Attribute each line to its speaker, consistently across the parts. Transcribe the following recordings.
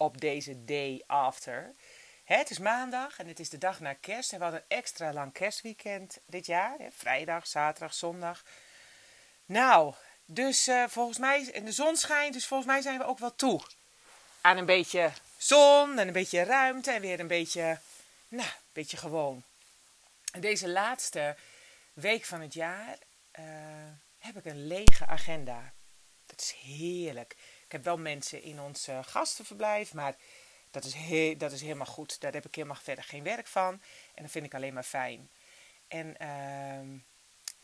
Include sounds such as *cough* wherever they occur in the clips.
Speaker 1: op deze day after. Het is maandag en het is de dag na kerst. En we hadden een extra lang kerstweekend dit jaar. Vrijdag, zaterdag, zondag. Nou, dus uh, volgens mij, en de zon schijnt, dus volgens mij zijn we ook wel toe. Aan een beetje zon en een beetje ruimte en weer een beetje, nou, een beetje gewoon. En deze laatste week van het jaar uh, heb ik een lege agenda. Dat is heerlijk. Ik heb wel mensen in ons uh, gastenverblijf, maar dat is, dat is helemaal goed. Daar heb ik helemaal verder geen werk van. En dat vind ik alleen maar fijn. En uh,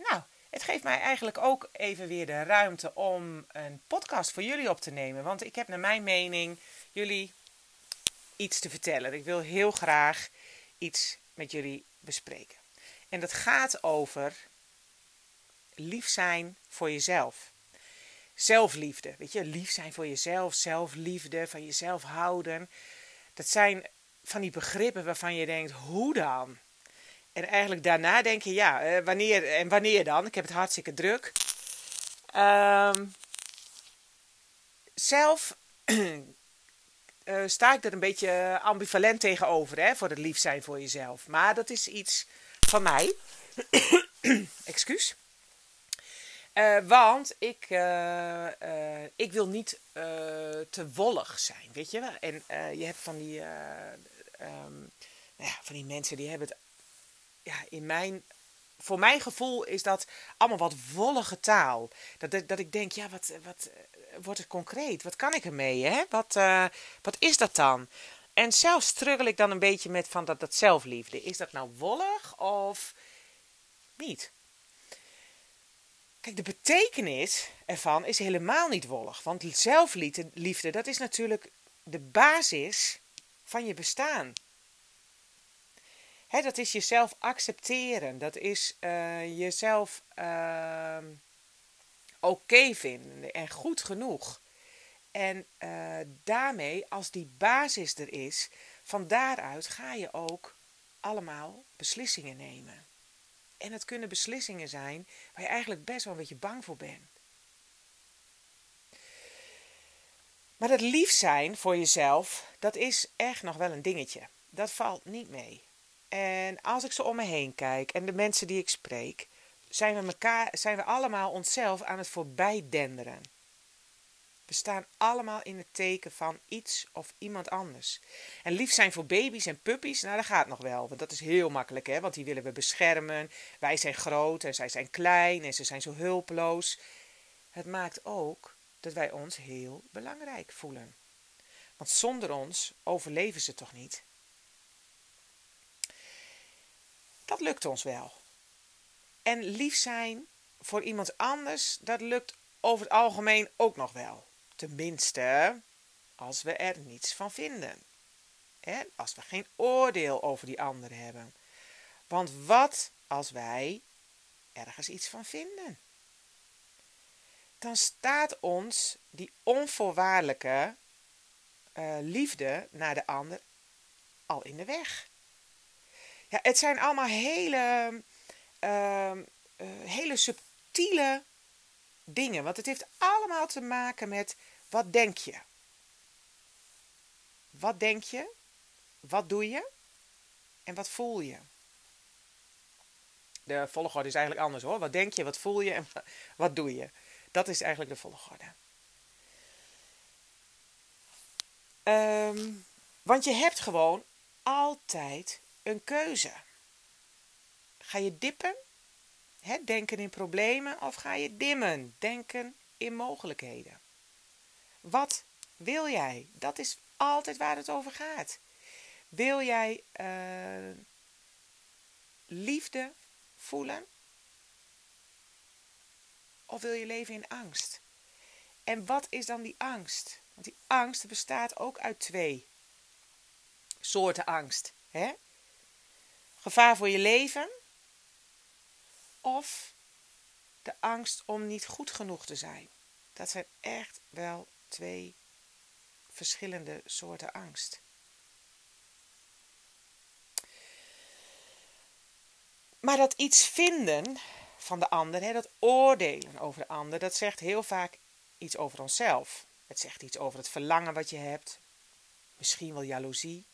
Speaker 1: nou, het geeft mij eigenlijk ook even weer de ruimte om een podcast voor jullie op te nemen. Want ik heb naar mijn mening jullie iets te vertellen. Ik wil heel graag iets met jullie bespreken. En dat gaat over lief zijn voor jezelf. Zelfliefde, weet je, lief zijn voor jezelf, zelfliefde, van jezelf houden. Dat zijn van die begrippen waarvan je denkt, hoe dan? En eigenlijk daarna denk je, ja, eh, wanneer en wanneer dan? Ik heb het hartstikke druk. Um, zelf uh, *clears throat* sta ik er een beetje ambivalent tegenover, hè, voor het lief zijn voor jezelf. Maar dat is iets van mij. *clears throat* Excuus. Uh, want ik, uh, uh, ik wil niet te wollig zijn, weet je wel. En je hebt van die, um, nou ja, van die mensen die hebben het, ja, in mijn, voor mijn gevoel is dat allemaal wat wollige taal. Dat, dat, dat ik denk, ja, wat, wat wordt het concreet? Wat kan ik ermee, hè? Wat, wat is dat dan? En zelf struggle ik dan een beetje met van dat, dat zelfliefde. Is dat nou wollig of niet? Kijk, de betekenis ervan is helemaal niet wollig. Want zelfliefde, dat is natuurlijk de basis van je bestaan. Hè, dat is jezelf accepteren. Dat is uh, jezelf uh, oké vinden en goed genoeg. En uh, daarmee, als die basis er is, van daaruit ga je ook allemaal beslissingen nemen. En het kunnen beslissingen zijn waar je eigenlijk best wel een beetje bang voor bent. Maar dat lief zijn voor jezelf, dat is echt nog wel een dingetje. Dat valt niet mee. En als ik zo om me heen kijk en de mensen die ik spreek, zijn we, elkaar, zijn we allemaal onszelf aan het voorbijdenderen. We staan allemaal in het teken van iets of iemand anders. En lief zijn voor baby's en puppies, nou dat gaat nog wel. Want dat is heel makkelijk, hè? want die willen we beschermen. Wij zijn groot en zij zijn klein en ze zijn zo hulpeloos. Het maakt ook dat wij ons heel belangrijk voelen. Want zonder ons overleven ze toch niet? Dat lukt ons wel. En lief zijn voor iemand anders, dat lukt over het algemeen ook nog wel. Tenminste, als we er niets van vinden. En als we geen oordeel over die ander hebben. Want wat als wij ergens iets van vinden? Dan staat ons die onvoorwaardelijke uh, liefde naar de ander al in de weg. Ja, het zijn allemaal hele, uh, uh, hele subtiele dingen. Want het heeft allemaal te maken met wat denk je? Wat denk je? Wat doe je? En wat voel je? De volgorde is eigenlijk anders hoor. Wat denk je, wat voel je en wat doe je? Dat is eigenlijk de volgorde. Um, want je hebt gewoon altijd een keuze. Ga je dippen Denken in problemen of ga je dimmen? Denken in mogelijkheden. Wat wil jij? Dat is altijd waar het over gaat. Wil jij uh, liefde voelen? Of wil je leven in angst? En wat is dan die angst? Want die angst bestaat ook uit twee soorten angst. Hè? Gevaar voor je leven of de angst om niet goed genoeg te zijn. Dat zijn echt wel twee verschillende soorten angst. Maar dat iets vinden van de ander, hè, dat oordelen over de ander, dat zegt heel vaak iets over onszelf. Het zegt iets over het verlangen wat je hebt, misschien wel jaloezie,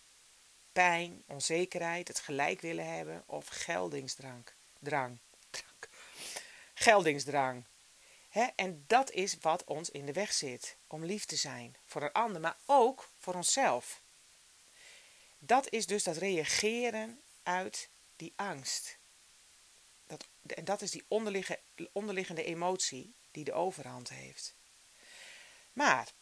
Speaker 1: pijn, onzekerheid, het gelijk willen hebben of geldingsdrang. Drang, geldingsdrang. en dat is wat ons in de weg zit, om lief te zijn voor een ander, maar ook voor onszelf. Dat is dus dat reageren uit die angst. Dat, en dat is die onderliggende emotie die de overhand heeft. Maar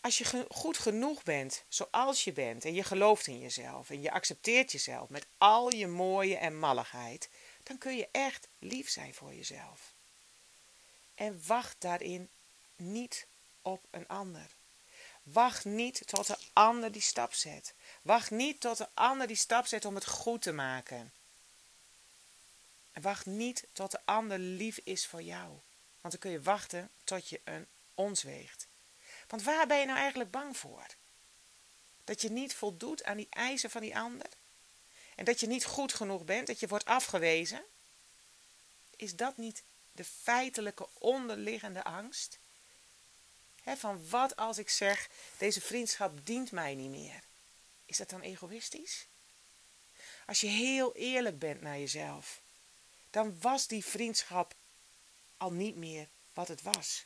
Speaker 1: als je goed genoeg bent zoals je bent en je gelooft in jezelf en je accepteert jezelf met al je mooie en malligheid, dan kun je echt lief zijn voor jezelf. En wacht daarin niet op een ander. Wacht niet tot de ander die stap zet. Wacht niet tot de ander die stap zet om het goed te maken. En wacht niet tot de ander lief is voor jou. Want dan kun je wachten tot je een ons weegt. Want waar ben je nou eigenlijk bang voor? Dat je niet voldoet aan die eisen van die ander? En dat je niet goed genoeg bent, dat je wordt afgewezen? Is dat niet de feitelijke onderliggende angst? van wat als ik zeg, deze vriendschap dient mij niet meer? Is dat dan egoïstisch? Als je heel eerlijk bent naar jezelf, dan was die vriendschap al niet meer wat het was.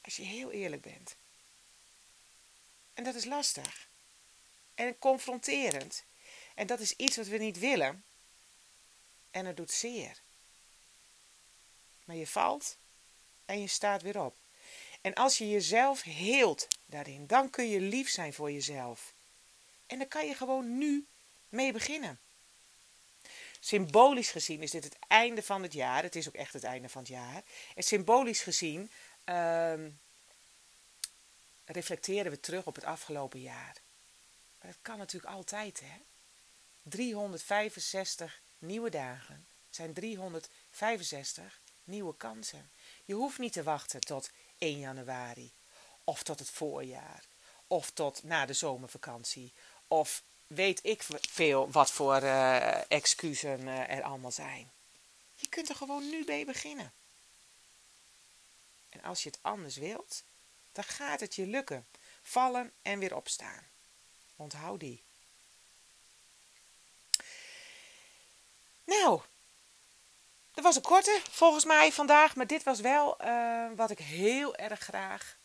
Speaker 1: Als je heel eerlijk bent. En dat is lastig. En confronterend. En dat is iets wat we niet willen. En het doet zeer. Maar je valt en je staat weer op. En als je jezelf heelt daarin, dan kun je lief zijn voor jezelf. En dan kan je gewoon nu mee beginnen. Symbolisch gezien is dit het einde van het jaar. Het is ook echt het einde van het jaar. En symbolisch gezien uh, reflecteren we terug op het afgelopen jaar. Maar dat kan natuurlijk altijd, hè? 365 nieuwe dagen zijn 365 nieuwe kansen. Je hoeft niet te wachten tot 1 januari, of tot het voorjaar, of tot na de zomervakantie, of weet ik veel wat voor uh, excuses uh, er allemaal zijn. Je kunt er gewoon nu mee beginnen. En als je het anders wilt, dan gaat het je lukken. Vallen en weer opstaan. Onthoud die. Nou, dat was een korte volgens mij vandaag, maar dit was wel uh, wat ik heel erg graag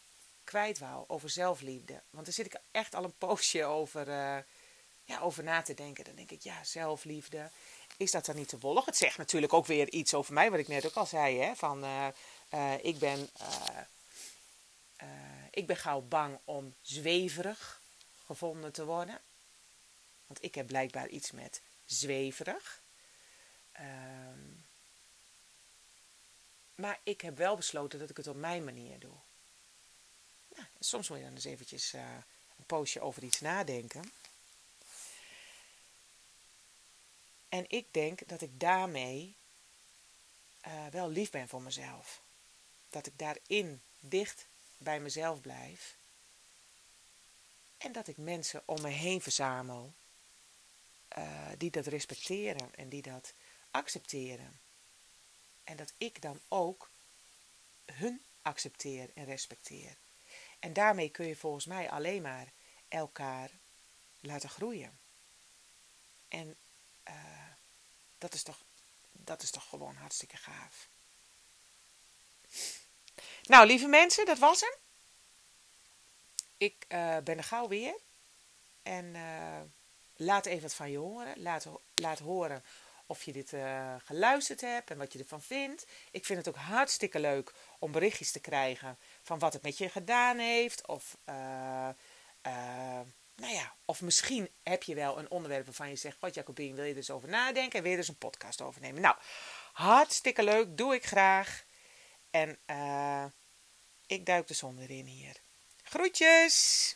Speaker 1: kwijt wou over zelfliefde. Want daar zit ik echt al een *laughs* poosje over, uh, ja, over na te denken. Dan denk ik, ja, zelfliefde, is dat dan niet te wollig? Het zegt natuurlijk ook weer iets over mij, wat ik net ook al zei. Hè, van, uh, ik ben ik ben gauw bang om zweverig gevonden te worden. Want ik heb blijkbaar iets met zweverig. Uh, maar ik heb wel besloten dat ik het op mijn manier doe. Nou, soms moet je dan eens eventjes uh, een poosje over iets nadenken. En ik denk dat ik daarmee uh, wel lief ben voor mezelf. Dat ik daarin dicht bij mezelf blijf. En dat ik mensen om me heen verzamel uh, die dat respecteren en die dat accepteren. En dat ik dan ook hun accepteer en respecteer. En daarmee kun je volgens mij alleen maar elkaar laten groeien. En uh, dat, is toch, dat is toch gewoon hartstikke gaaf. Nou, lieve mensen, dat was hem. Ik uh, ben er gauw weer. En uh, laat even wat van je horen. Laat, laat horen of je dit uh, geluisterd hebt en wat je ervan vindt. Ik vind het ook hartstikke leuk om berichtjes te krijgen van wat het met je gedaan heeft. Of, nou ja, of misschien heb je wel een onderwerp waarvan je zegt: Wat Jacobien, wil je er eens over nadenken en wil je er eens een podcast over nemen? Nou, hartstikke leuk, doe ik graag. En ik duik de zon weer in hier. Groetjes!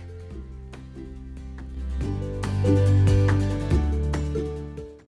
Speaker 1: Thank you.